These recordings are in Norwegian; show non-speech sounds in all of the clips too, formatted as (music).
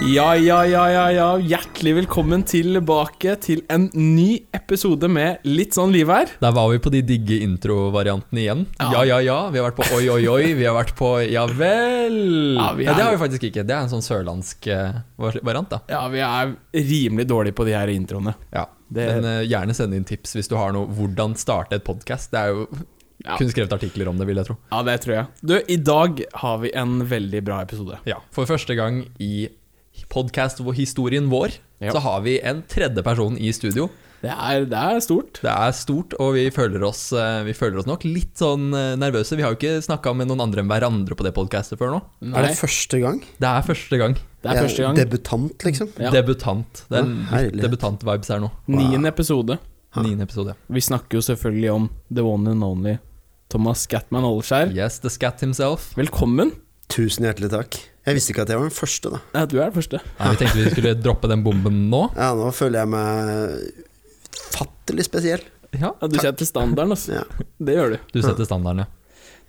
Ja, ja, ja, ja, ja. Hjertelig velkommen tilbake til en ny episode med litt sånn liv her. Der var vi på de digge introvariantene igjen. Ja. Ja. ja, ja, Vi har vært på oi, oi, oi. Vi har vært på ja vel. Ja, Ja, det er- har vi faktisk ikke. Det er en sånn sørlandsk eh, variant, da. Ja, vi er rimelig dårlige på de her introene. Ja. Det- Men uh, gjerne send inn tips hvis du har noe hvordan starte et podkast. Det er jo Ja. kun skrevet artikler om det, vil jeg tro. Ja, det tror jeg. Du, i dag har vi en veldig bra episode. Ja, For første gang i podkast-historien vår Ja. så har vi en tredje person i studio. Det er, det er stort. Det er stort, og vi føler oss, eh, vi føler oss nok litt sånn eh, nervøse. Vi har jo ikke snakka med noen andre enn hverandre på det podkastet før nå. Er det første gang? Det er første gang. det er første gang. Debutant, liksom? Ja. Debutant. Det er debutant-vibes her nå. Niende episode. Niende episode. Vi snakker jo selvfølgelig om the one and only Thomas Scatman Olleskjær. Yes, the scat himself. Velkommen. Tusen hjertelig takk. Jeg visste ikke at jeg var den første, da. Ja, du er den første. Ja, vi tenkte vi skulle droppe den bomben nå. (laughs) Ja, nå føler jeg meg fattelig spesiell. Ja, Ja, du setter standarden, altså. Ja. Det gjør du. du setter standarden, ja.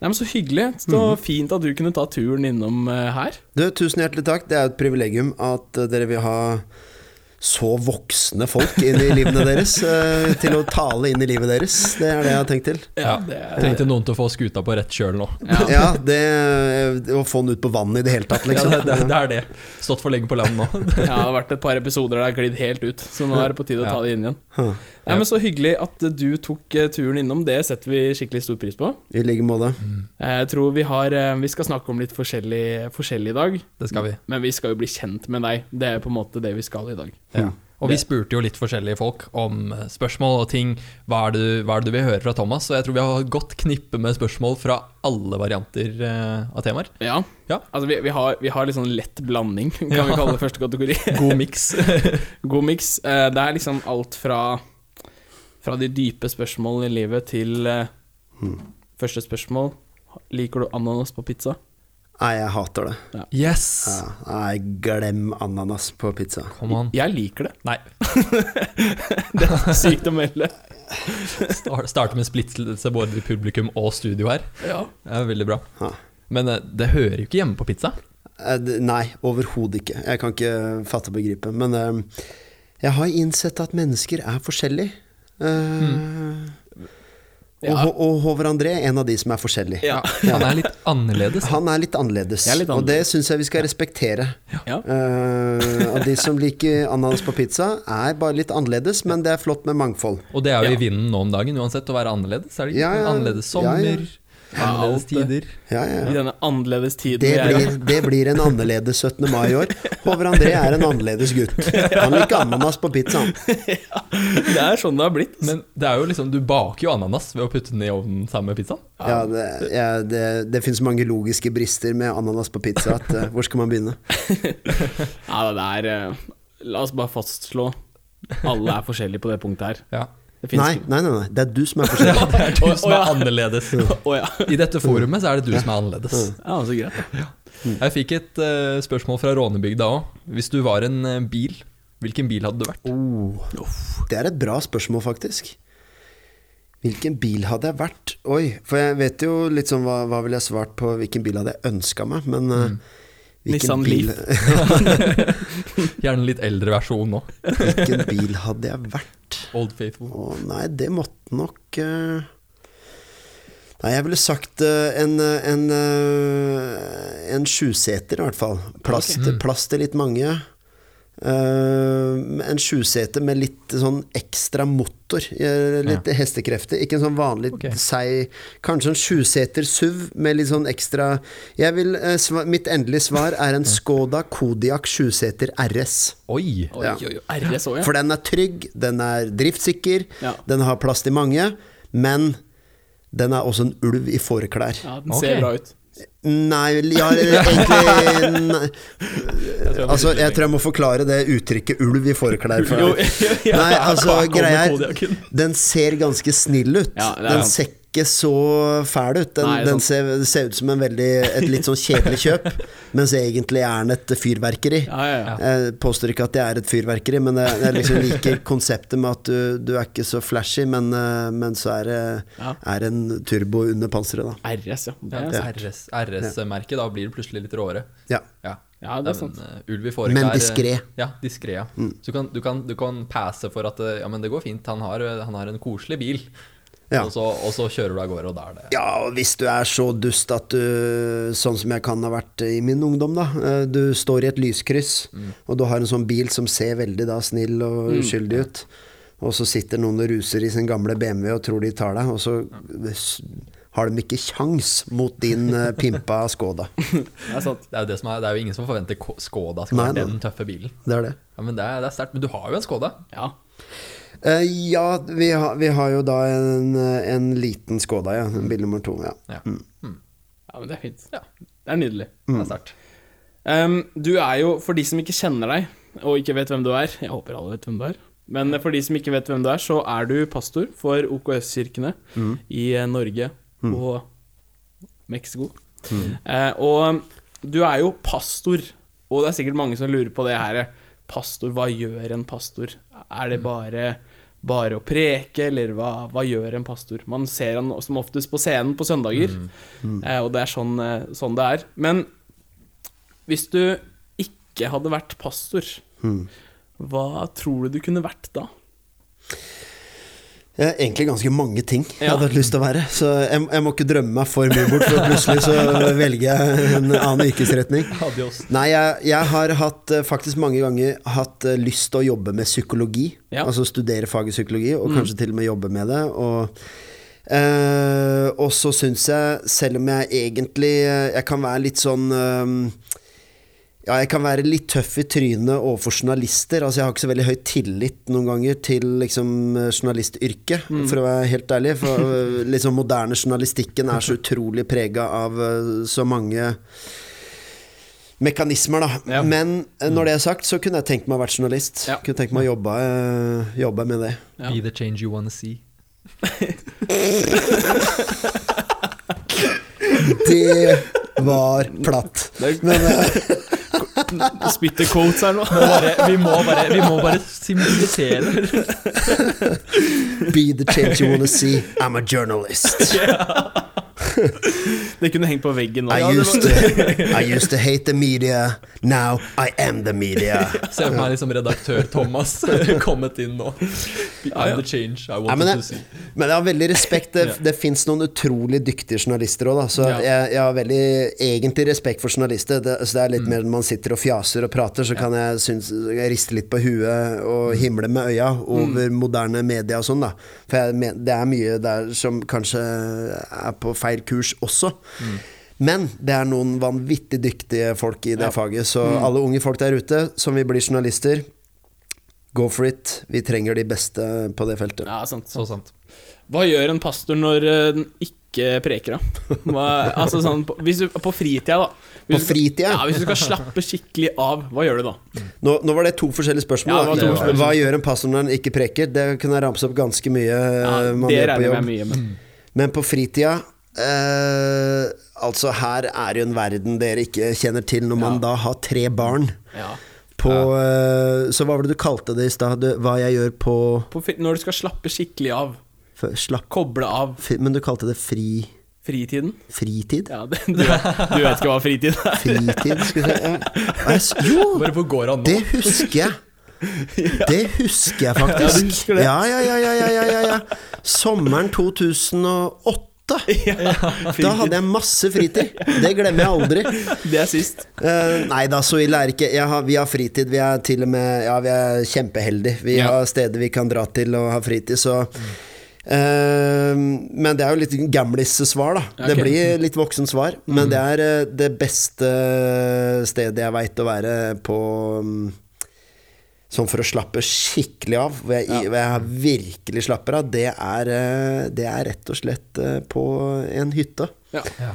Nei, men Så hyggelig. Så fint at du kunne ta turen innom eh, her. Du, tusen hjertelig takk. Det er et privilegium at eh, dere vil ha så voksne folk inn i livene deres (laughs) eh, til å tale inn i livet deres. Det er det jeg har tenkt til. Ja. det er, Tenkte noen til å få skuta på rett kjøl nå. ja. (laughs) Ja, det Å få den ut på vannet i det hele tatt, Ja, liksom. det, det, det er det. Stått for lenge på land nå. (laughs) Ja, det har vært et par episoder der det har glidd helt ut, så nå er det på tide å ta det inn igjen. Nei, men Så hyggelig at du tok eh, turen innom, det setter vi skikkelig stor pris på. I like måte. Jeg tror vi har eh, Vi skal snakke om litt forskjellig, forskjellig i dag, Det skal vi. men vi skal jo bli kjent med deg. Det er på en måte det vi skal i dag. Ja. Og vi spurte jo litt forskjellige folk om eh, spørsmål og ting. Hva er, det, hva er det du vil høre fra Thomas? Og jeg tror vi har et godt knippe med spørsmål fra alle varianter eh, av temaer. Ja, Ja. altså vi, vi, har, vi har litt sånn lett blanding, kan (laughs) Ja. vi kalle det første kategori. God miks. (laughs) God miks. Eh, Det er liksom alt fra Fra de dype spørsmålene i livet til mm. første spørsmål. Liker du ananas på pizza? Nei, jeg hater det. Yes! Ja, nei, glem ananas på pizza. Kom an. Jeg liker det. Nei. (laughs) Det er sykt å melde. Start Starte med splittelse både i publikum og studio her. Ja. Det er veldig bra. Ja. Men eh, det hører jo ikke hjemme på pizza. Eh, Nei, overhodet ikke. Jeg kan ikke fatte og begripe. Men jeg har innsett at mennesker er forskjellige. Eh, Ja. Og, og Håvard André er en av de som er forskjellige. Ja. (laughs) Han er litt annerledes. Han er litt annerledes, er litt og det annerledes. syns jeg vi skal respektere. Ja. Eh, og de som liker ananas på pizza, er bare litt annerledes, men det er flott med mangfold. Og det er jo Ja. i vinden nå om dagen, uansett, å være annerledes. Er det ikke? Ja, ja. Annerledes Ja, ja. sommer, Ja, annerledes tider. Ja, I denne annerledes tiden Det blir, det blir en annerledes 17. mai i år. Håvard André er en annerledes gutt. Han liker ananas på pizzaen. (laughs) Det er sånn det har blitt. Men det er jo liksom, du baker jo ananas ved å putte den i ovnen sammen med pizzaen. Ja, det, ja, det, det finnes mange logiske brister med ananas på pizza. At, uh, hvor skal man begynne? (laughs) Ja, det er uh, La oss bare fastslå alle er forskjellige på det punktet her. Ja. Det Nei, nei, nei, nei, det er du som er forskjellig. (laughs) Det er du som er annerledes. (laughs) I dette forumet så er det du som er annerledes. ja, så greit. Jeg fikk et uh, spørsmål fra rånebygda òg. Hvis du var en uh, bil, hvilken bil hadde du vært? Oh, det er et bra spørsmål, faktisk. Hvilken bil hadde jeg vært? Oi, for jeg vet jo litt sånn hva, hva ville jeg svart på hvilken bil hadde jeg ønska meg, men eh, Nissan bil... Leaf. (laughs) Gjerne litt eldre versjon nå. hvilken bil hadde jeg vært? Old Faithful. Å nei, det måtte nok eh, Nei, jeg ville sagt eh, en, eh, en, en sjuseter, i hvert fall. Plass, til, plass til litt mange. Eh, en sjuseter med litt sånn ekstra motor. litt litt hestekrefter. Ikke en sånn vanlig okay. seig Kanskje en sjuseter SUV med litt sånn ekstra jeg vil, uh, sva, Mitt endelige svar er en (laughs) Skoda Kodiak sjuseter RS. Oi! Oi, Ja. oi, oi. RS òg, ja. For den er trygg, den er driftssikker, Ja. den har plass til mange, men den er også en ulv i fåreklær. ja. Den ser okay. bra ut. Nei, ja, (laughs) egentlig nei. Altså, jeg tror jeg må forklare det uttrykket 'ulv i forklær'. for. (laughs) Nei, altså, greia er Den ser ganske snill ut. Den ser ikke så fæl ut. Den, Nei, den ser, ser ut som en veldig, et litt sånn kjedelig kjøp, (laughs) mens egentlig er den et fyrverkeri. Ja, ja, ja. Jeg påstår ikke at det er et fyrverkeri, men jeg, jeg liksom liker konseptet med at du, du er ikke så flashy, men, eh, men så er det Ja. er en turbo under panseret, da. RS, ja. Er sant. RS, RS-merket, da blir det plutselig litt råere. Ja. Ja. Ja, det er sant. Men, eh, ulv i fårikår Men eh, diskré. Ja, diskré. Ja. Så du kan, du, kan, du kan passe for at eh, Ja, men det går fint, han har, han har en koselig bil. Ja. Og, så, og så kjører du av gårde, og da er det Ja, og hvis du er så dust at du, sånn som jeg kan ha vært i min ungdom, da. eh, Du står i et lyskryss, og du har en sånn bil som ser veldig da snill og uskyldig ut. Og så sitter noen og ruser i sin gamle BMW og tror de tar deg, og så har de ikke kjangs mot din eh, (laughs) pimpa Skoda. Det er sant. Det er det som er, det er jo ingen som forventer Skoda skal være den tøffe bilen. Det er det. Ja, Men det er, det er sterkt. Men du har jo en Skoda. Ja. Eh, ja, vi har, vi har jo da en, eh, en liten Skoda, ja. En bil nummer to. Ja. Ja. ja, men det er fint. Ja. Det er nydelig. Det er sterkt. Um, du er jo, for de som ikke kjenner deg, og ikke vet hvem du er Jeg håper alle vet hvem du er. Men for de som ikke vet hvem du er, så er du pastor for OKS-kirkene i Norge Norge og Mexico. Eh, og du er jo pastor, og det er sikkert mange som lurer på det her. Pastor, hva gjør en pastor? Er det bare, bare å preke, eller hva, hva gjør en pastor? Man ser han som oftest på scenen på søndager, eh, og det er sånn, eh, sånn det er. Men hvis du ikke hadde vært pastor, hva tror du du kunne vært da? Egentlig ganske mange ting jeg hadde hatt lyst til å være. Så jeg, jeg må ikke drømme meg for mye bort, for plutselig så velger jeg en annen yrkesretning. Nei, jeg, jeg har hatt eh, faktisk mange ganger hatt eh, lyst til å jobbe med psykologi. Ja. Altså studere faget psykologi, og kanskje til og med jobbe med det. Og, eh, og så syns jeg, selv om jeg egentlig Jeg kan være litt sånn eh, ja, jeg kan være litt tøff i trynet overfor journalister. Altså, jeg har ikke så veldig høy tillit noen ganger til liksom, journalistyrket, for å være helt ærlig. For øh, (laughs) liksom, moderne journalistikken er så utrolig prega av øh, så mange mekanismer, da. Ja. Men øh, når det er sagt, så kunne jeg tenkt meg å være journalist. Ja. Kunne tenkt meg å jobbe, jobbe med det. Ja. Be the change you wanna see. (laughs) (laughs) Det var platt. Men uh, Spytte quotes her nå. Vi, må bare, vi må bare symbolisere. be the change you wanna see. I'm a journalist. Det kunne hengt på veggen nå. I Ja, used, var- to, I used to hate the media. Now I am the media. (laughs) Se for meg liksom redaktør Thomas (laughs) kommet inn nå. I'm the change I wanted men, to see. men jeg har veldig respekt. Det, (laughs) det fins noen utrolig dyktige journalister òg, så Ja. jeg, jeg har veldig egentlig respekt for journalister. Det, så det er litt mer når man sitter og fjaser og prater, så kan jeg, synes, jeg riste litt på huet og himle med øya over moderne media og sånn, da. For jeg, det er mye der som kanskje er på feil kurs også. Men det er noen vanvittig dyktige folk i det Ja. faget, så alle unge folk der ute som vil bli journalister, go for it. Vi trenger de beste på det feltet. Ja, sant. Så sant. Hva gjør en pastor når eh, den ikke preker, da? Hva, altså sånn, på, hvis du, på fritida, da. Hvis På fritida? Ja, Hvis du skal slappe skikkelig av, hva gjør du da? Nå, nå var det to forskjellige spørsmål. Ja, to spørsmål. Hva gjør en pastor når han ikke preker? Det kunne jeg ramse opp ganske mye Ja, eh, man det gjør på regner jeg jobb. mye med. Men på fritida Uh, altså, her er jo en verden dere ikke kjenner til, når man ja. da har tre barn. Ja. På, uh, så hva var det du kalte det i stad? Hva jeg gjør på, på Når du skal slappe skikkelig av. For, slapp, Koble av. men du kalte det fri... Fritiden? Fritid? Ja, du, vet, du, vet ikke hva fritid er? Fritid, skulle jeg si. Jo, det, det husker jeg. Ja. Det husker jeg faktisk. Ja, ja, ja, ja, ja, ja, ja. Sommeren 2008 åtte! (laughs) Ja, da hadde jeg masse fritid. Det glemmer jeg aldri. (laughs) Det er sist. Uh, nei da, så ille er det ikke. Har, vi har fritid. Vi er til og med Ja, vi er kjempeheldige. Vi ja. har steder vi kan dra til og ha fritid, så Uh, men det er jo litt gamlis-svar, da. Okay. Det blir litt voksen svar. Mm. Men det er eh, det beste stedet jeg veit å være på mm, Sånn for å slappe skikkelig av, hvor jeg, hvor jeg virkelig slapper av, det er, eh, det er rett og slett eh, på en hytte. Ja. Ja.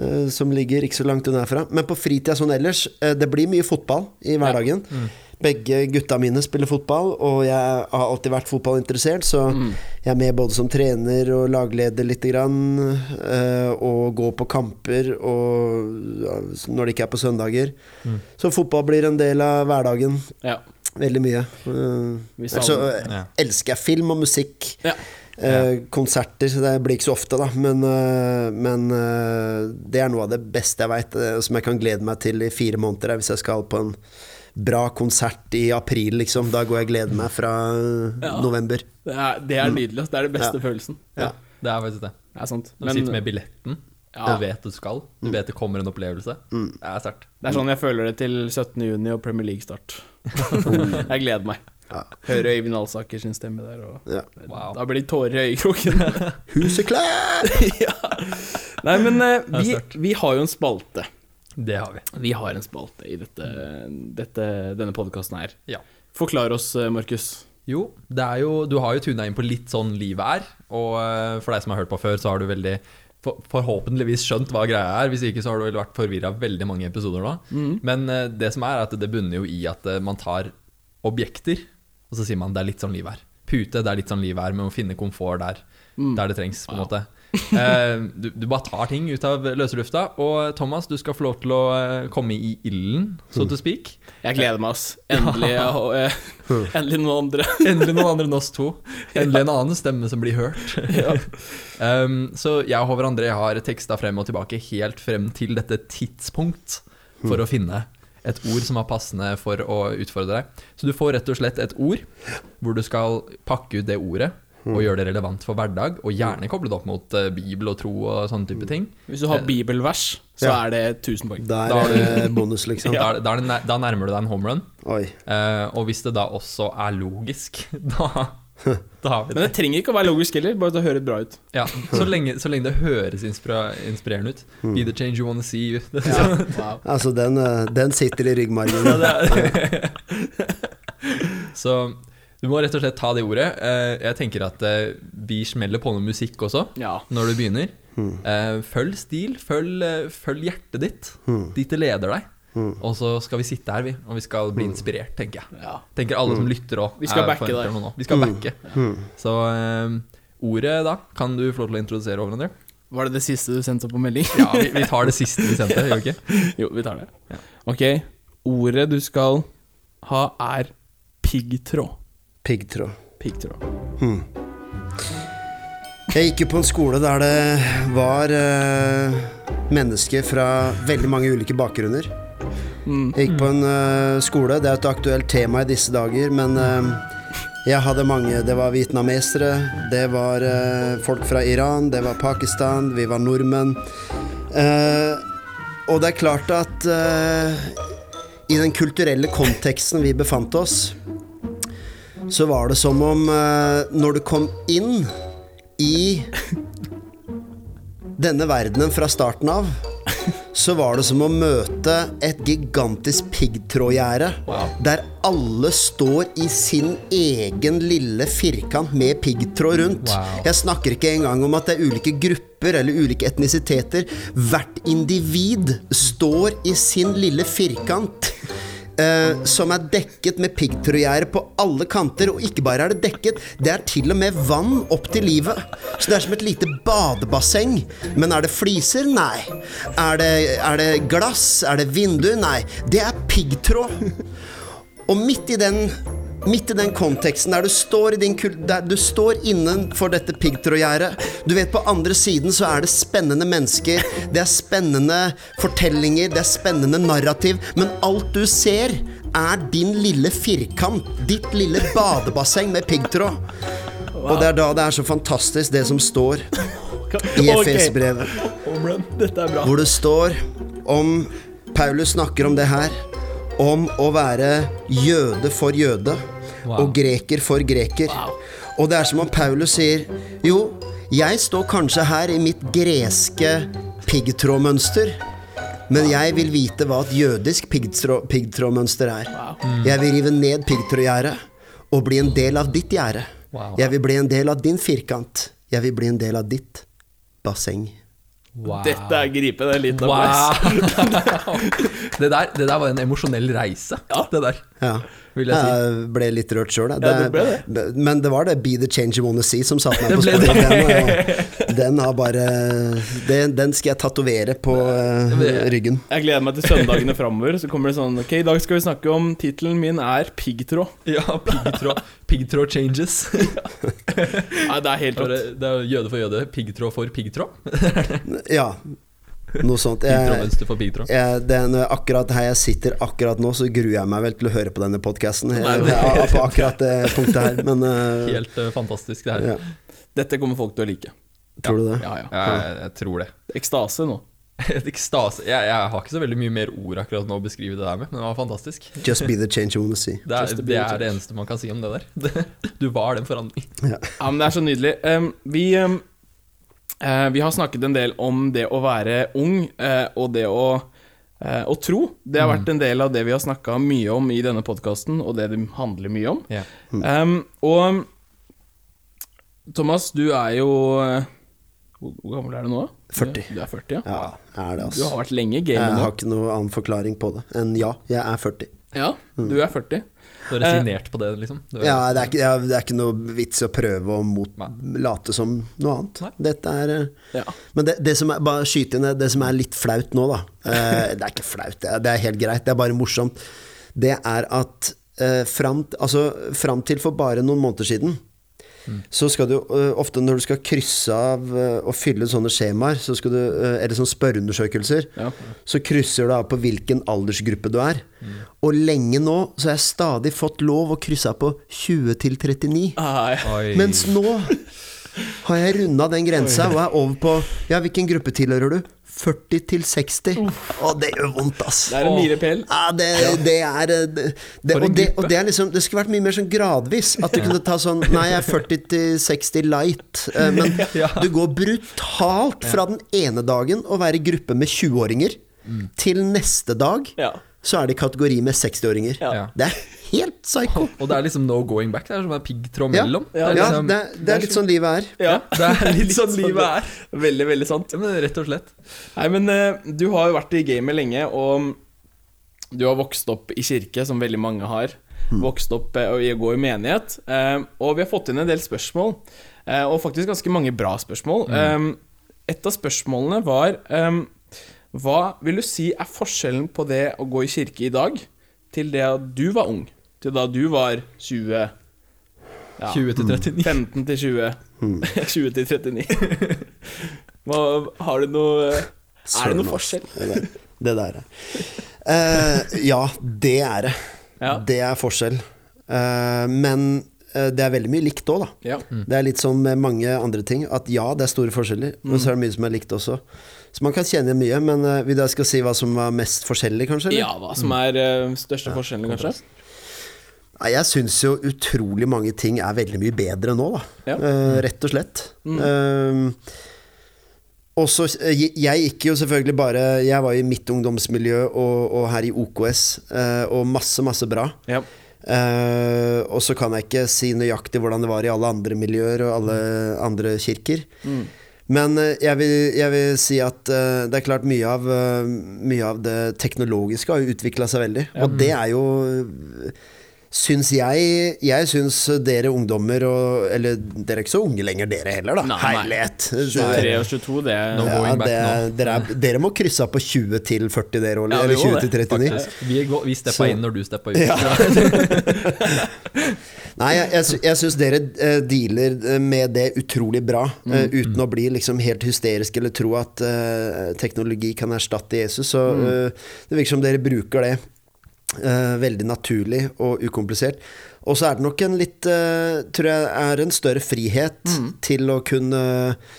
eh, Som ligger ikke så langt unna herfra. Men på fritida sånn ellers, det blir mye fotball i hverdagen. Begge gutta mine spiller fotball, og jeg har alltid vært fotballinteressert, så jeg er med både som trener og lagleder lite grann, eh, og går på kamper og når det ikke er på søndager. Så fotball blir en del av hverdagen. Ja. Veldig mye. Uh, Så eh, Ja. elsker jeg film og musikk. ja. Uh, konserter det blir ikke så ofte, da, men, uh, men det er noe av det beste jeg veit, som jeg kan glede meg til i fire måneder. er Hvis jeg skal på en bra konsert i april, liksom. Da går jeg og gleder meg fra Ja. november. Det er, det er nydelig. Det er det beste Ja. følelsen. Ja. Det er faktisk det. Det er sant. Du sitter med billetten, Ja. du vet du skal, du vet det kommer en opplevelse. Det er sterkt. det er sånn jeg føler det til 17. juni og Premier League-start. (laughs) jeg gleder meg. Ja. Hører Øyvind Alsaker sin stemme der, og Ja. Wow. da blir det tårer i øyekroken. (laughs) Huseklæ! (laughs) ja. Nei, men er vi, vi har jo en spalte. Det har vi. Vi har en spalte i dette, dette, denne podkasten her. Ja. Forklar oss, eh, Markus. Jo, det er jo, du har jo tuna inn på litt sånn livet er. Og eh, for deg som har hørt på før, så har du veldig for, forhåpentligvis skjønt hva greia er. Hvis ikke så har du vært forvirra veldig mange episoder nå. Men eh, det som er, at det bunner jo i at eh, man tar objekter, og så sier man det er litt sånn livet er. Pute, det er litt sånn livet er, med å finne komfort der, der det trengs, på en måte. Eh, du, du bare tar ting ut av løse lufta. Og Thomas, du skal få lov til å eh, komme i ilden, så to speak. Jeg gleder meg, ass. Endelig, eh, (laughs) endelig noen andre. (laughs) Endelig noen andre enn oss to. Endelig en annen stemme som blir hørt. (laughs) um, så jeg og Håvard André har teksta frem og tilbake helt frem til dette tidspunkt for å finne et ord som er passende for å utfordre deg. Så du får rett og slett et ord hvor du skal pakke ut det ordet og gjøre det relevant for hverdag, og gjerne koble det opp mot uh, bibel og tro og sånne type ting. Hvis du har bibelvers, så Ja. er det 1000 poeng. Da (laughs) Da er det bonus, liksom. Da, da, det, da nærmer du deg en home run. Oi. Eh, og hvis det da også er logisk, (laughs) da, (laughs) da har vi det. Men det trenger ikke å være logisk heller, bare at det høres bra ut. Ja, så lenge, så lenge det høres inspirerende ut. Be the change you wanna see. ja. Wow. Altså, den, eh, den sitter i ryggmargen. ja, det er. Så du må rett og slett ta det ordet. Eh, Jeg tenker at eh, vi smeller på noe musikk også Ja. når du begynner. Eh, Følg stil, følg, følg hjertet ditt, dit det leder deg. Og så skal vi sitte her, vi, og vi skal bli inspirert, tenker jeg. ja. Tenker alle som lytter òg. Vi skal backe deg. Vi skal backe. Så eh, ordet, da, kan du få lov til å introdusere over André? Var det det siste du sendte på melding? Ja, vi, vi tar det siste vi sendte, gjør vi ikke? (laughs) jo, vi tar det. Ok, ordet du skal ha er piggtråd. Piggtråd. Piggtråd. Jeg gikk jo på en skole der det var uh, mennesker fra veldig mange ulike bakgrunner. Jeg gikk på en uh, skole, det er et aktuelt tema i disse dager, men uh, jeg hadde mange. Det var vietnamesere, det var folk fra Iran, det var Pakistan, vi var nordmenn. Og det er klart at i den kulturelle konteksten vi befant oss, så var det som om uh, når du kom inn i denne verdenen fra starten av, så var det som å møte et gigantisk piggtrådgjerde. Der alle står i sin egen lille firkant med piggtråd rundt. Wow. Jeg snakker ikke engang om at det er ulike grupper eller ulike etnisiteter. Hvert individ står i sin lille firkant. Eh, som er dekket med piggtrådgjerde på alle kanter. Og ikke bare er det dekket, det er til og med vann opp til livet. Så det er som et lite badebasseng. Men er det fliser? Nei. Er det, er det glass? Er det vindu? Nei. Det er piggtråd. Og midt i den Midt i den konteksten der du står, i din kul der du står innenfor dette piggtrådgjerdet Du vet, på andre siden så er det spennende mennesker, det er spennende fortellinger, det er spennende narrativ, men alt du ser, er din lille firkant, ditt lille badebasseng med piggtråd. Og det er da det er så fantastisk, det som står i. Efes-brevet Okay. Dette er bra. hvor det står om Paulus snakker om det her. Om å være jøde for jøde Wow. og greker for greker. Og det er som om Paulus sier Jo, jeg står kanskje her i mitt greske piggtrådmønster. Men jeg vil vite hva et jødisk piggtrå- piggtrådmønster er. Jeg vil rive ned piggtrådgjerdet og bli en del av ditt gjerde. Wow. Jeg vil bli en del av din firkant. Jeg vil bli en del av ditt basseng. Wow. Dette er gripe. Det er litt av Wow! (laughs) (laughs) det, der, det der var en emosjonell reise. Ja. Det der, Ja. vil jeg si. Jeg ble litt rørt sjøl, Ja, det ble Men det var det 'Be the change you wanna see' som satte meg på skolen sporet igjen. Den har bare Den, den skal jeg tatovere på eh, ryggen. Jeg gleder meg til søndagene framover. Så kommer det sånn Ok, i dag skal vi snakke om Tittelen min er piggtråd. Ja, piggtråd Piggtråd changes. Nei, det er helt Det rått. det er jøde for jøde, piggtråd for piggtråd. Ja, noe sånt. Jeg, jeg, er jeg- akkurat her jeg sitter akkurat nå, så gruer jeg meg vel til å høre på denne podkasten. På akkurat det punktet her. Men uh, Helt uh, fantastisk, det her. ja. Dette kommer folk til å like. Tror du det? Ja, ja. Ja, jeg, jeg tror det. Ekstase nå. (laughs) Ekstase jeg, jeg har ikke så veldig mye mer ord akkurat nå å beskrive det der med, men det var fantastisk. Just be the change you wanna see. Det er, Just to be det, er det eneste man kan si om det der. (laughs) Du var den forandringen. Ja. Ja, men det er så nydelig. Um, vi, eh, vi har snakket en del om det å være ung eh, og det å, eh, å tro. Det har vært en del av det vi har snakka mye om i denne podkasten, og det det handler mye om. Ja. Um, og Thomas, du er jo eh, Hvor hvor gammel er du nå? 40. Du er 40, ja? Ja, er det, Du altså. har vært lenge i Jeg gamet nå. har ikke noen annen forklaring på det enn ja, jeg er 40. Ja, du er 40. Du har resignert på det, liksom? Du Ja, det er ikke, ja, det er ikke noe vits i å prøve å mot, late som noe annet. Nei. Dette er eh, Ja. Men det, det som er bare skyte inn det, som er litt flaut nå, da eh, (laughs) Det er ikke flaut, det det er helt greit, det er bare morsomt. Det er at eh, fram, altså, fram til for bare noen måneder siden så skal du eh, ofte når du skal krysse av eh, og fylle sånne skjemaer, så skal du, eh, eller sånne spørreundersøkelser, Ja. så krysser du av på hvilken aldersgruppe du er. Og lenge nå så har jeg stadig fått lov å krysse av på 20 til 39. Ai. Mens nå har jeg runda den grensa og er over på Ja, hvilken gruppe tilhører du? 40 til 60. Å, det gjør vondt, ass. Det er en milepæl. Ja, det, det er eh, det, det, og, det, og det er liksom Det skulle vært mye mer sånn gradvis. At du kunne ta sånn Nei, jeg er 40 til 60 light. eh, Men (laughs) du går brutalt fra den ene dagen å være i gruppe med 20-åringer, til neste dag så er det i kategori med 60-åringer. Ja. Det er helt psycho. Og det er liksom no going back. Det er som en piggtråd Ja, mellom. ja, det, er liksom, det, det er litt sånn livet er. Ja. det er (laughs) litt sånn livet er. Veldig, veldig sant. Ja, men rett og slett. Nei, men eh, du har jo vært i gamet lenge, og du har vokst opp i kirke, som veldig mange har. Vokst opp og i å gå i menighet. Eh, og vi har fått inn en del spørsmål, eh, og faktisk ganske mange bra spørsmål. Eh, et av spørsmålene var Hva vil du si er forskjellen på det å gå i kirke i dag, til det at du var ung? Til da du var 20 ja, 20 til 39. 15 til 20. 20 (laughs) til 39. Hva, har du noe Er det noe forskjell? Det der, er. Eh, ja, det er det. Ja. Det er forskjell. Uh, men uh, det er veldig mye likt òg, da. Ja. Det er litt som med mange andre ting, at ja, det er store forskjeller, men så er det mye som er likt også. Så man kan kjenne igjen mye, men uh, vil du jeg skal si hva som var mest forskjellig, kanskje? eller? ja, hva som er eh, største forskjellen, kanskje? Jeg syns jo utrolig mange ting er veldig mye bedre nå, da. Ja. Uh, rett og slett. Eh, og så eh, jeg, jeg gikk jo selvfølgelig bare Jeg var i mitt ungdomsmiljø og, og her i OKS, uh, og masse, masse bra. Ja. Eh, og så kan jeg ikke si nøyaktig hvordan det var i alle andre miljøer og alle andre kirker. Men eh, jeg, vil, jeg vil si at uh, det er klart mye av, uh, mye av det teknologiske har jo utvikla seg veldig. Og det er jo Syns jeg Jeg syns dere ungdommer og Eller dere er ikke så unge lenger, dere heller, da. Nei. Herlighet. 23 og 22, det er No Ja, going back det, nå. dere, er, dere må krysse av på 20 til 40, dere òg. Ja, eller må 20 til det, 39. Faktisk. Vi, går- vi steppa Så- inn når du steppa ut. (laughs) Nei, jeg, jeg, jeg syns dere eh, dealer eh, med det utrolig bra, eh, uten å bli liksom helt hysterisk eller tro at uh, teknologi kan erstatte Jesus. Så uh, det virker som dere bruker det eh, veldig naturlig og ukomplisert. Og så er det nok en litt eh, Tror jeg er en større frihet til å kunne eh,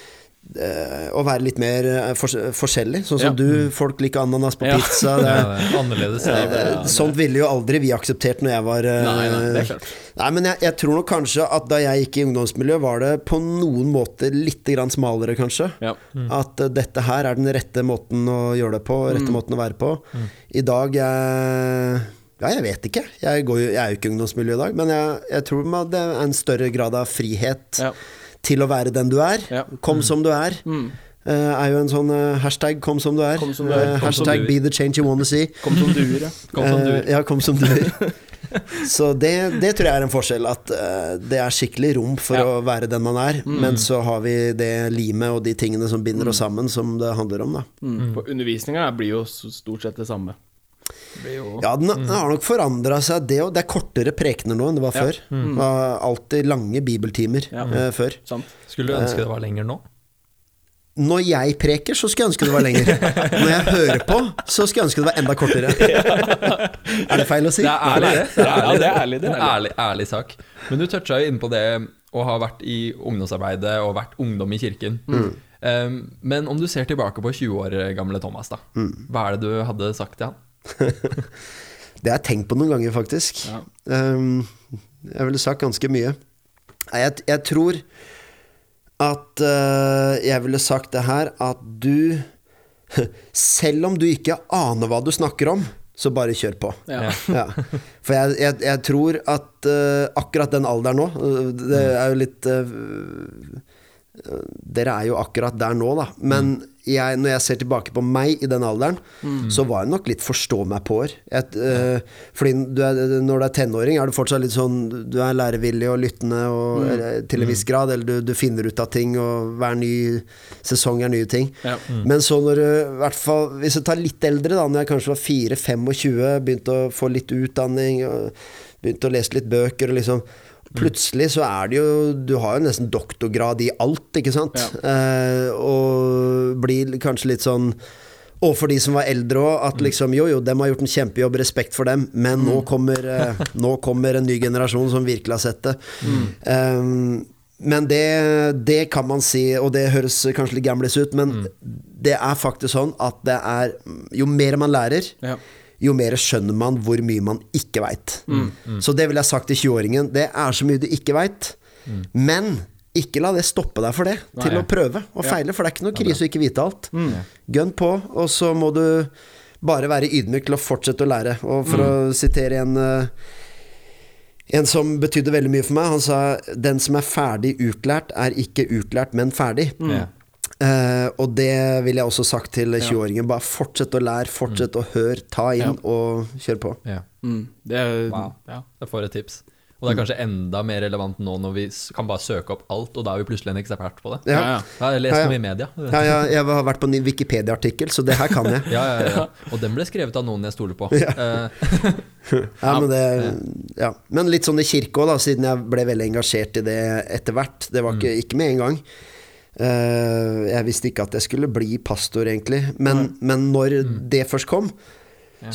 å være litt mer eh, forskjellig. Sånn som Ja. du, folk liker ananas på Ja. pizza. Det, (laughs) Ja, det er annerledes. Eh, Sånt ville jo aldri vi akseptert når jeg var eh, Nei, nei. Nei, men jeg, jeg tror nok kanskje at da jeg gikk i ungdomsmiljø, var det på noen måter litt grann smalere, kanskje. Ja. At eh, dette her er den rette måten å gjøre det på, rette måten å være på. I dag jeg, Ja, jeg vet ikke. Jeg, går jo, jeg er jo ikke i ungdomsmiljø i dag, men jeg, jeg tror man- det er en større grad av frihet Ja. Til å være den du er. Ja. Kom som du er. Eh, er jo en sånn uh, hashtag 'kom som du er'. Som du er. Uh, hashtag. 'be the change you wanna see'. Kom som duer, (laughs) ja. Kom som duer. ja, (laughs) kom som duer. Så det, det tror jeg er en forskjell. At det er skikkelig rom for Ja. å være den man er. Men så har vi det limet og de tingene som binder oss sammen, som det handler om, da. Mm. For undervisninga blir jo stort sett det samme. Ja, den, den har nok forandra seg, det òg. Det er kortere prekener nå enn det var Ja. før. Det var alltid lange bibeltimer Ja. uh, før. sant. Skulle du ønske det var lenger nå? Når jeg preker, så skulle jeg ønske det var lenger. (laughs) Når jeg hører på, så skulle jeg ønske det var enda kortere. (laughs) Er det feil å si? Det er ærlig, det. er Ja, ærlig, det er ærlig, det er ærlig, ærlig sak. Men du toucha jo inn på det å ha vært i ungdomsarbeidet og vært ungdom i kirken. Um, men om du ser tilbake på 20 år gamle Thomas, da. Hva er det du hadde sagt til han? (laughs) Det har jeg tenkt på noen ganger, faktisk. Ja. Um, jeg ville sagt ganske mye. Jeg, jeg tror at uh, jeg ville sagt det her at du (laughs) Selv om du ikke aner hva du snakker om, så bare kjør på. Ja. Ja. (laughs) For jeg, jeg, jeg tror at uh, akkurat den alderen nå eh, Det er jo litt eh, Dere er jo akkurat der nå, da. Men jeg, når jeg ser tilbake på meg i den alderen, så var jeg nok litt forstå-meg-på-er. Uh, fordi du er, når du er tenåring, er du fortsatt litt sånn Du er lærevillig og lyttende og, eller, til en viss grad, eller du, du finner ut av ting, og hver ny sesong er nye ting. Ja. Men så når du, hvert fall hvis du tar litt eldre, da når jeg kanskje var 4-25, begynte å få litt utdanning, begynte å lese litt bøker og liksom Plutselig så er det jo Du har jo nesten doktorgrad i alt, ikke sant? Eh, og blir kanskje litt sånn og for de som var eldre òg, at liksom jo, jo, dem har gjort en kjempejobb, respekt for dem, men nå, kommer, eh, (laughs) nå kommer en ny generasjon som virkelig har sett det. Um, men det, det kan man si, og det høres kanskje litt gamlis ut, men det er faktisk sånn at det er Jo mer man lærer, Ja. Jo mer skjønner man hvor mye man ikke veit. Så det ville jeg sagt til 20-åringen. Det er så mye du ikke veit, men ikke la det stoppe deg for det, til ja. å prøve og Ja. feile, for det er ikke noe krise å ikke vite alt. Gønn på, og så må du bare være ydmyk til å fortsette å lære. Og for å sitere en eh, en som betydde veldig mye for meg, han sa 'Den som er ferdig utlært, er ikke utlært, men ferdig'. Ja. Eh, og det vil jeg også sagt til 20-åringen. Bare fortsett å lære, fortsett å høre, ta inn og kjør på. Ja. Mm. Det er Wow. ja. Jeg får et tips. Og det er kanskje enda mer relevant nå når vi kan bare søke opp alt, og da er vi plutselig en ekspert på det. Ja. Ja, ja. Jeg har Ja, ja. noe i media. Ja, ja, jeg har vært på en Wikipedia-artikkel, så det her kan jeg. (laughs) Ja, ja, ja. Og den ble skrevet av noen jeg stoler på. (laughs) Eh, (laughs) Ja, men, det, ja. men litt sånn i kirke òg, siden jeg ble veldig engasjert i det etter hvert. Det var ikke, ikke med en gang. Eh, jeg visste ikke at jeg skulle bli pastor, egentlig. Men, men når det først kom,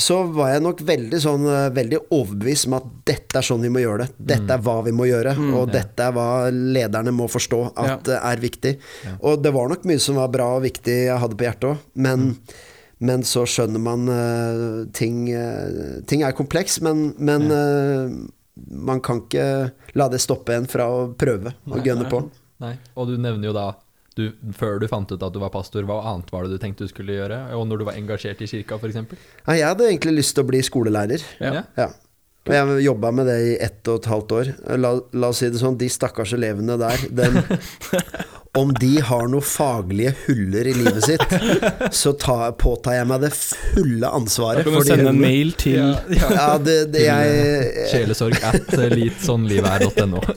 så var jeg nok veldig sånn eh, Veldig overbevist om at dette er sånn vi må gjøre det. Dette er hva vi må gjøre, og dette er hva lederne må forstå at ja. er viktig. Og det var nok mye som var bra og viktig jeg hadde på hjertet òg, men men så skjønner man uh, ting uh, Ting er kompleks, men, men uh, man kan ikke la det stoppe en fra å prøve og gønne på. nei. Og du nevner jo da du, Før du fant ut at du var pastor, hva annet var det du tenkte du skulle gjøre? Og når du var engasjert i kirka, f.eks.? Ja, jeg hadde egentlig lyst til å bli skolelærer. Ja. Ja. Og jeg jobba med det i ett og et halvt år. La, la oss si det sånn, de stakkars elevene der dem, (laughs) Om de har noen faglige huller i livet sitt, så ta, påtar jeg meg det fulle ansvaret Da kan for du sende en mail til Ja, det, det jeg Sjelesorg at litsånnlivet.no. (laughs)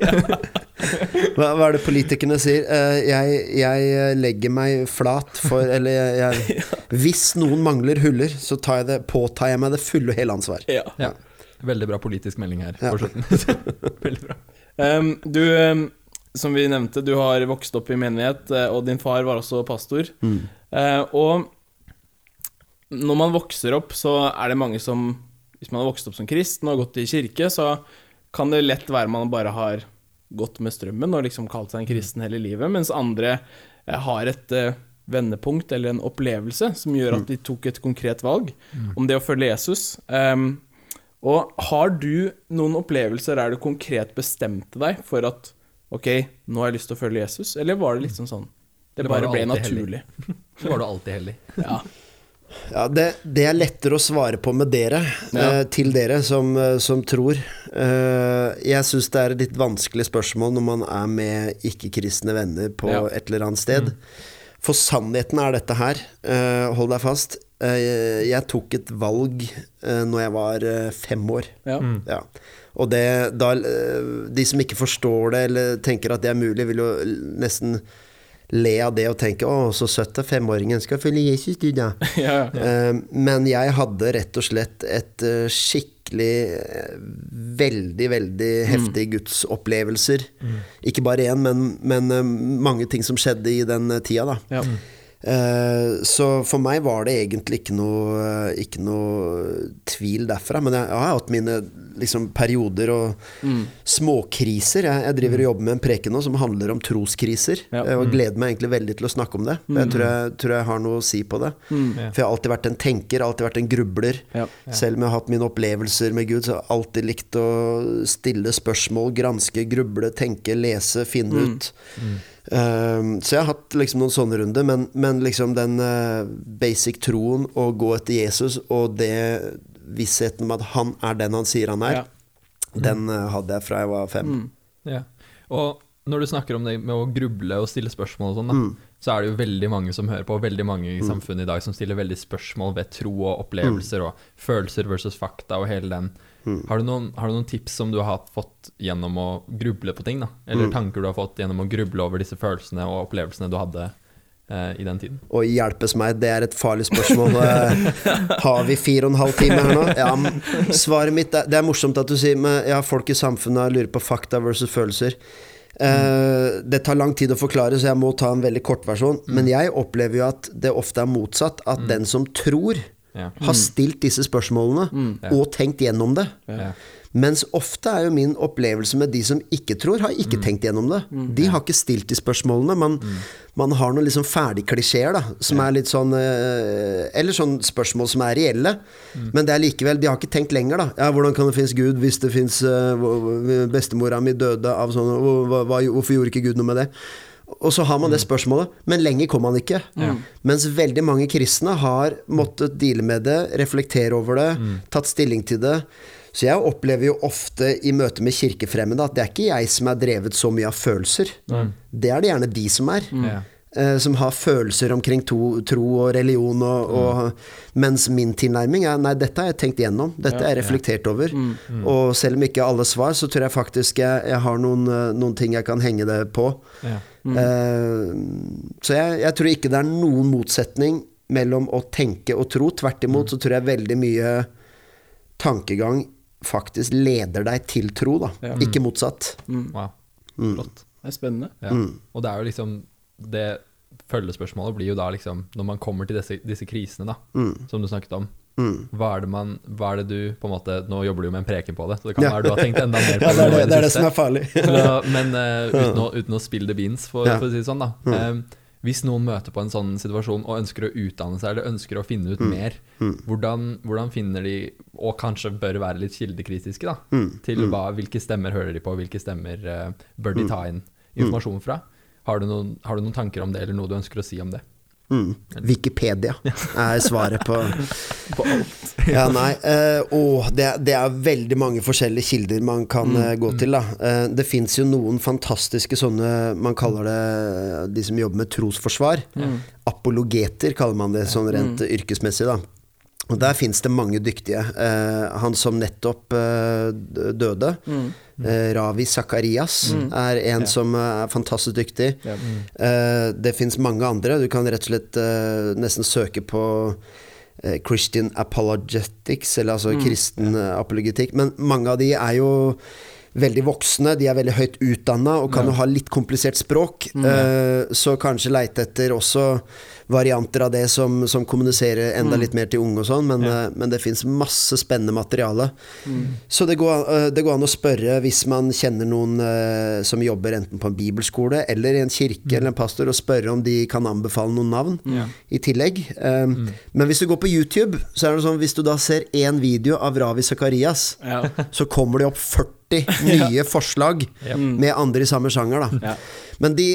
Hva, hva er det politikerne sier? Eh, jeg, jeg legger meg flat for Eller jeg, jeg (laughs) Hvis noen mangler huller, så tar jeg det, påtar jeg meg det fulle og hele ansvar. Ja. Ja. Veldig bra politisk melding her Ja. på slutten. (laughs) Veldig bra. Um, du, um, som vi nevnte, du har vokst opp i menighet, eh, og din far var også pastor. Eh, og når man vokser opp, så er det mange som Hvis man har vokst opp som kristen og har gått i kirke, så kan det lett være man bare har gått med strømmen og liksom kalt seg en kristen hele livet, mens andre eh, har et vendepunkt eller en opplevelse som gjør at de tok et konkret valg om det å følge Jesus. Um, og har du noen opplevelser der du konkret bestemte deg for at ok, nå har jeg lyst til å følge Jesus, eller var det liksom sånn Det bare ble naturlig. (laughs) Så var du alltid hellig. Ja. Ja, det, det er lettere å svare på med dere, Ja. eh, til dere som, eh, som tror. Eh, jeg syns det er et litt vanskelig spørsmål når man er med ikke-kristne venner på Ja. et eller annet sted. For sannheten er dette her, eh, hold deg fast. eh, jeg tok et valg eh, når jeg var eh, fem år. Ja. Ja. Og det, da, eh, de som ikke forstår det, eller tenker at det er mulig, vil jo nesten le av det og tenke 'Å, så søtt at femåringen skal følge Jesus, du, da'. (laughs) Ja, ja. Eh, Men jeg hadde rett og slett et eh, skikkelig Veldig, veldig heftig gudsopplevelser. Ikke bare én, men, men mange ting som skjedde i den tida, da. Ja. Eh, Så for meg var det egentlig ikke noe, ikke noe tvil derfra. Men jeg, jeg har hatt mine liksom, perioder og småkriser. Jeg, jeg driver og jobber med en preken nå som handler om troskriser. Ja. Mm. Og gleder meg egentlig veldig til å snakke om det. For jeg tror jeg, tror jeg har noe å si på det. Ja. For jeg har alltid vært en tenker, alltid vært en grubler. Ja. Selv om jeg har hatt mine opplevelser med Gud, så har jeg alltid likt å stille spørsmål, granske, gruble, tenke, lese, finne ut. Um, så jeg har hatt liksom noen sånne runder, men, men liksom den eh, basic troen å gå etter Jesus og det vissheten om at han er den han sier han er, Ja. den eh, hadde jeg fra jeg var fem. Ja. Og når du snakker om det med å gruble og stille spørsmål og sånn, da, så er det jo veldig mange som hører på, og veldig mange i samfunnet i dag som stiller veldig spørsmål ved tro og opplevelser og følelser versus fakta og hele den. Har, du noen, har du noen tips som du har fått gjennom å gruble på ting, da? Eller tanker du har fått gjennom å gruble over disse følelsene og opplevelsene du hadde i den tiden? Å hjelpes meg, det er et farlig spørsmål. (laughs) Eh, Har vi fire og en halv time her nå? Ja, svaret mitt er Det er morsomt at du sier men ja, folk i samfunnet lurer på fakta versus følelser. Eh, det tar lang tid å forklare, så jeg må ta en veldig kort versjon. Men jeg opplever jo at det ofte er motsatt. At den som tror, Ja. har stilt disse spørsmålene og tenkt gjennom det. Ja. Mens ofte er jo min opplevelse med de som ikke tror, har ikke tenkt gjennom det. De har ikke stilt de spørsmålene. Man, man har noen liksom ferdigklisjeer da, som er litt sånn eh, Eller sånn spørsmål som er reelle. Men det er likevel De har ikke tenkt lenger, da. Ja, hvordan kan det finnes Gud hvis det fins Bestemora mi døde av sånn Hvorfor gjorde ikke Gud noe med det? Og så har man det spørsmålet, men lenger kom man ikke. Mens veldig mange kristne har måttet deale med det, reflektere over det, tatt stilling til det. Så jeg opplever jo ofte i møte med kirkefremmede at det er ikke jeg som er drevet så mye av følelser. Det er det gjerne de som er. Mm. Eh, som har følelser omkring to, tro og religion, og, og mens min tilnærming er nei, dette har jeg tenkt gjennom, dette er jeg reflektert over. Og selv om ikke alle svar, så tror jeg faktisk jeg, jeg har noen, eh, noen ting jeg kan henge det på. Ja. Eh, så jeg, jeg tror ikke det er noen motsetning mellom å tenke og tro. Tvert imot så tror jeg veldig mye tankegang faktisk leder deg til tro, da. Ja. Ikke motsatt. Wow. Mm. Flott. Det er spennende. Ja. Og det er jo liksom Det følgespørsmålet blir jo da liksom Når man kommer til disse, disse krisene, da, som du snakket om. Mm. Hva er, det man, hva er det du på en måte Nå jobber du jo med en preken på det, så det kan Ja. være du har tenkt enda mer (laughs) på Ja, det er det, det, det, er det som er farlig. Ja, men uh, uten, å, (laughs) uten å spille the beans, for, Ja. for å si det sånn, da. Eh, hvis noen møter på en sånn situasjon og ønsker å utdanne seg, eller ønsker å finne ut mer, hvordan, hvordan finner de, og kanskje bør være litt kildekritiske, da, til hva, hvilke stemmer hører de på, hvilke stemmer uh, bør de ta inn informasjon fra? Har du, noen, har du noen tanker om det, eller noe du ønsker å si om det? Mm. Wikipedia er svaret på, (laughs) på alt. Ja, nei. å, det, det er veldig mange forskjellige kilder man kan eh, gå til. Da. Eh, det fins jo noen fantastiske sånne Man kaller det de som jobber med trosforsvar. Apologeter kaller man det sånn rent yrkesmessig. da og Der fins det mange dyktige. Eh, han som nettopp eh, døde, eh, Ravi Zakarias, er en som eh, er fantastisk dyktig. Ja. Eh, det fins mange andre. Du kan rett og slett nesten søke på Christian Apologetics, eller altså kristen eh, apologetikk. Men mange av de er jo veldig voksne, de er veldig høyt utdanna og kan jo ha litt komplisert språk. Eh, så kanskje leite etter også varianter av det som, som kommuniserer enda litt mer til unge og sånn, men, ja. men det fins masse spennende materiale. Så det går, eh, det går an å spørre hvis man kjenner noen eh, som jobber enten på en bibelskole eller i en kirke eller en pastor, og spørre om de kan anbefale noen navn i tillegg. Um, Men hvis du går på YouTube, så er det sånn hvis du da ser én video av Ravi Zakarias, Ja. (laughs) så kommer det opp 40 (laughs) nye forslag med andre i samme sjanger, da. Ja. Men de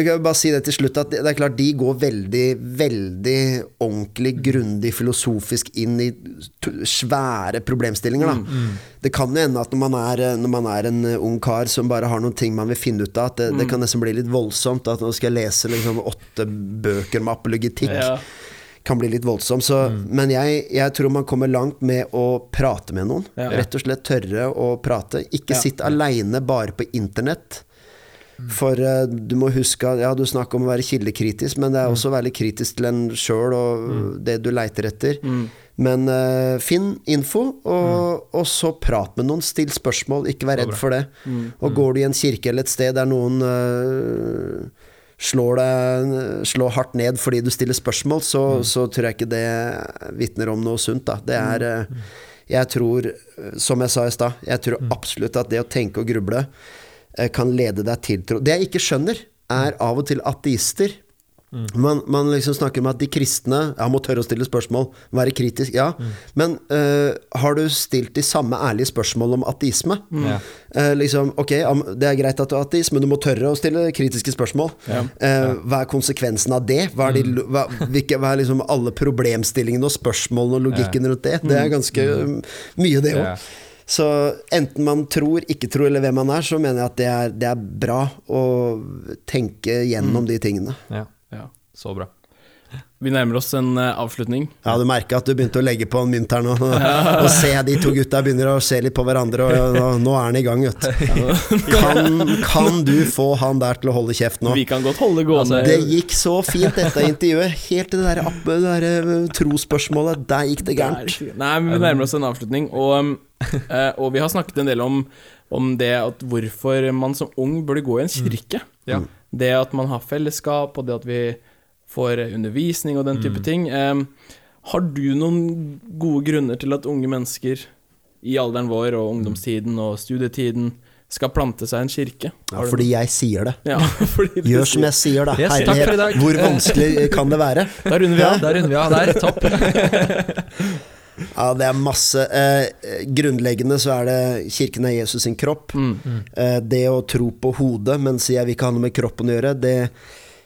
jeg kan bare si det til slutt at det er klart de går veldig, veldig ordentlig, grundig, filosofisk inn i svære problemstillinger, da. Det kan jo hende at når man, er, når man er en ung kar som bare har noen ting man vil finne ut av, at det, det kan nesten bli litt voldsomt. At nå skal jeg lese liksom åtte bøker med apologetikk. Ja. kan bli litt voldsom. Så, Men jeg, jeg tror man kommer langt med å prate med noen. Ja. Rett og slett tørre å prate. Ikke sitt aleine bare på internett. For uh, du må huske Ja, du snakker om å være kildekritisk, men det er også å være kritisk til en sjøl og det du leiter etter. Men uh, finn info, og, og så prat med noen. Still spørsmål, ikke vær redd for det. Og går du i en kirke eller et sted der noen uh, slår deg slår hardt ned fordi du stiller spørsmål, så, så tror jeg ikke det vitner om noe sunt. Da. Det er Jeg tror, som jeg sa i stad, jeg tror absolutt at det å tenke og gruble kan lede deg til tro. Det jeg ikke skjønner, er av og til ateister. Man, man liksom snakker om at de kristne ja, må tørre å stille spørsmål, være kritisk. Ja, men uh, har du stilt de samme ærlige spørsmål om ateisme? Ja. Uh, liksom, ok, det er greit at du er ateist, men du må tørre å stille kritiske spørsmål. Eh, hva er konsekvensen av det? Hva er, de, hva, hvilke, hva er liksom alle problemstillingene og spørsmålene og logikken rundt det? Det er ganske um, mye, det òg. Så enten man tror, ikke tror, eller hvem man er, så mener jeg at det er, det er bra å tenke gjennom de tingene. Ja. Ja. Så bra. Vi nærmer oss en eh, avslutning. Ja, du merker at du begynte å legge på en mynt her nå. (laughs) Og se de to gutta begynner å se litt på hverandre, og nå, nå er han i gang, vet du. (laughs) Kan, kan du få han der til å holde kjeft nå? Vi kan godt holde gående. Det gikk så fint, dette intervjuet. Helt til det der, det der eh, trosspørsmålet. Der gikk det gærent. Nei, men vi nærmer oss en avslutning, og, (laughs) eh, og vi har snakket en del om, om det at hvorfor man som ung burde gå i en kirke. Ja. Det at man har fellesskap, og det at vi får undervisning og den type ting. Uh, har du noen gode grunner til at unge mennesker i alderen vår og ungdomstiden og studietiden skal plante seg en kirke? Ja, fordi jeg sier det. ja, (laughs) fordi du Gjør som jeg sier, da. Yes, Herlighet, hvor vanskelig kan det være? (laughs) Da runder vi av. Ja. Der runder vi av der. Topp. Ja, det er masse. Eh, grunnleggende så er det kirken er Jesus sin kropp. Eh, det å tro på hodet, men sier jeg vil ikke ha noe med kroppen å gjøre, det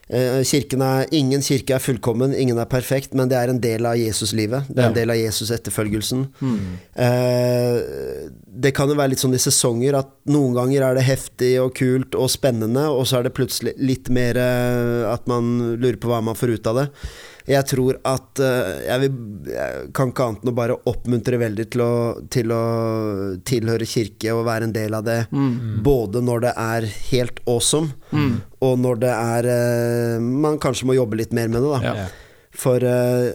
eh, kirken er, Ingen kirke er fullkommen, ingen er perfekt, men det er en del av Jesuslivet. Det er en del av Jesus-etterfølgelsen. Eh, det kan jo være litt sånn i sesonger at noen ganger er det heftig og kult og spennende, og så er det plutselig litt mer eh, at man lurer på hva man får ut av det. Jeg tror at eh, jeg, vil, jeg kan ikke annet enn å bare oppmuntre veldig til å, til å tilhøre kirke og være en del av det. Både når det er helt awesome, og når det er eh, Man kanskje må jobbe litt mer med det, da. Ja. For eh,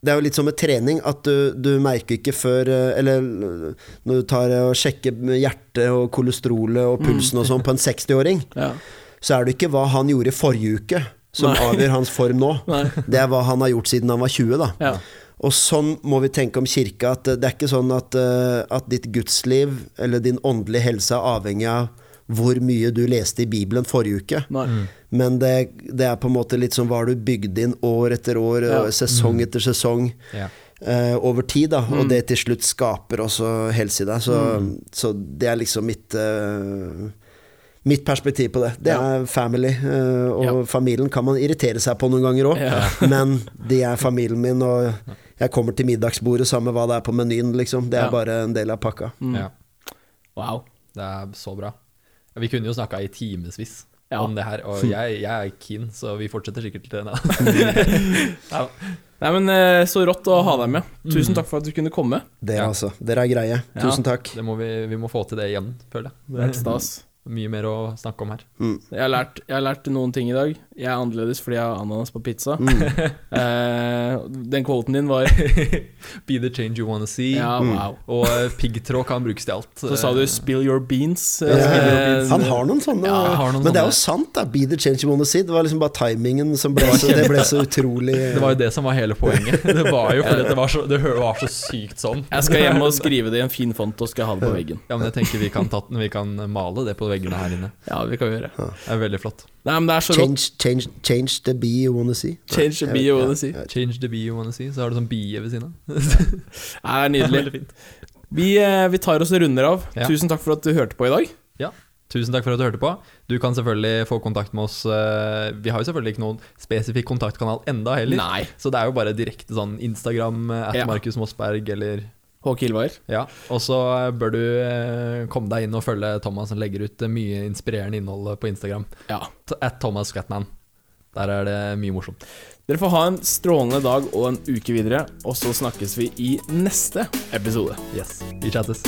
det er jo litt som med trening, at du, du merker ikke før Eller når du tar og sjekker hjertet og kolesterolet og pulsen og sånn på en 60-åring, Ja. så er det ikke hva han gjorde i forrige uke som Nei. avgjør hans form nå. (laughs) Nei. Det er hva han har gjort siden han var 20, da. Ja. Og sånn må vi tenke om kirka, at det er ikke sånn at, eh, at ditt gudsliv eller din åndelige helse er avhengig av hvor mye du leste i Bibelen forrige uke. Nei. Men det, det er på en måte litt sånn hva du bygde inn år etter år, Ja. og sesong etter sesong, Ja. Uh, over tid, da. Og det til slutt skaper også helse i deg. Så, så det er liksom mitt eh, Mitt perspektiv på det. Det er family. eh, og Ja. familien kan man irritere seg på noen ganger òg, Ja. (laughs) men de er familien min, og jeg kommer til middagsbordet sammen med hva det er på menyen, liksom. Det er Ja. bare en del av pakka. Ja. Wow. Det er så bra. Vi kunne jo snakka i timevis Ja. om det her, og jeg, jeg er keen, så vi fortsetter sikkert til det. (laughs) ja. Nei, men eh, Så rått å ha deg med. Tusen takk for at du kunne komme. Det, altså. Dere er greie. Ja. Tusen takk. Det må vi, vi må få til det igjen, føler jeg. Det er helt stas. Mye mer å snakke om her. Jeg har, lært, jeg har lært noen ting i dag. Jeg er annerledes fordi jeg har ananas på pizza. (laughs) Eh, den quoten din var (laughs) Be the change you wanna see. Ja, wow. Og eh, piggtråd kan brukes til alt. Så sa du 'spill your beans'. Ja, spill your Eh, beans. Han har noen sånne, Ja, har noen men det er jo sant, da. Be the change you wanna see. Det var liksom bare timingen som ble så, det ble så utrolig (laughs) Det var jo det som var hele poenget. Det var jo fordi det var så, det var så sykt sånn. Jeg skal hjem og skrive det i en fin font og skal ha det på veggen. Ja, men jeg tenker vi kan, ta, vi kan male det på veggene her inne. Ja, vi kan gjøre Det er veldig flott. Nei, men det er så rått. Change, change, change the bee you wanna see. Change the bee you wanna see. Change the bee you wanna see. Så har du sånn bie ved siden av. (laughs) Det er nydelig. Vi, fint. vi tar oss og runder av. Ja. Tusen takk for at du hørte på i dag. Ja. Tusen takk for at du hørte på. Du kan selvfølgelig få kontakt med oss. eh, Vi har jo selvfølgelig ikke noen spesifikk kontaktkanal enda heller. Nei. Så det er jo bare direkte sånn Instagram, eh, at Ja. Markus Mossberg eller Håke Ilvar. Ja. Og så eh, bør du eh, komme deg inn og følge Thomas som legger ut eh, mye inspirerende innhold på Instagram. Ja. At Thomas Scatman. Der er det mye morsomt. Dere får ha en strålende dag og en uke videre, og så snakkes vi i neste episode. Yes, vi chattes.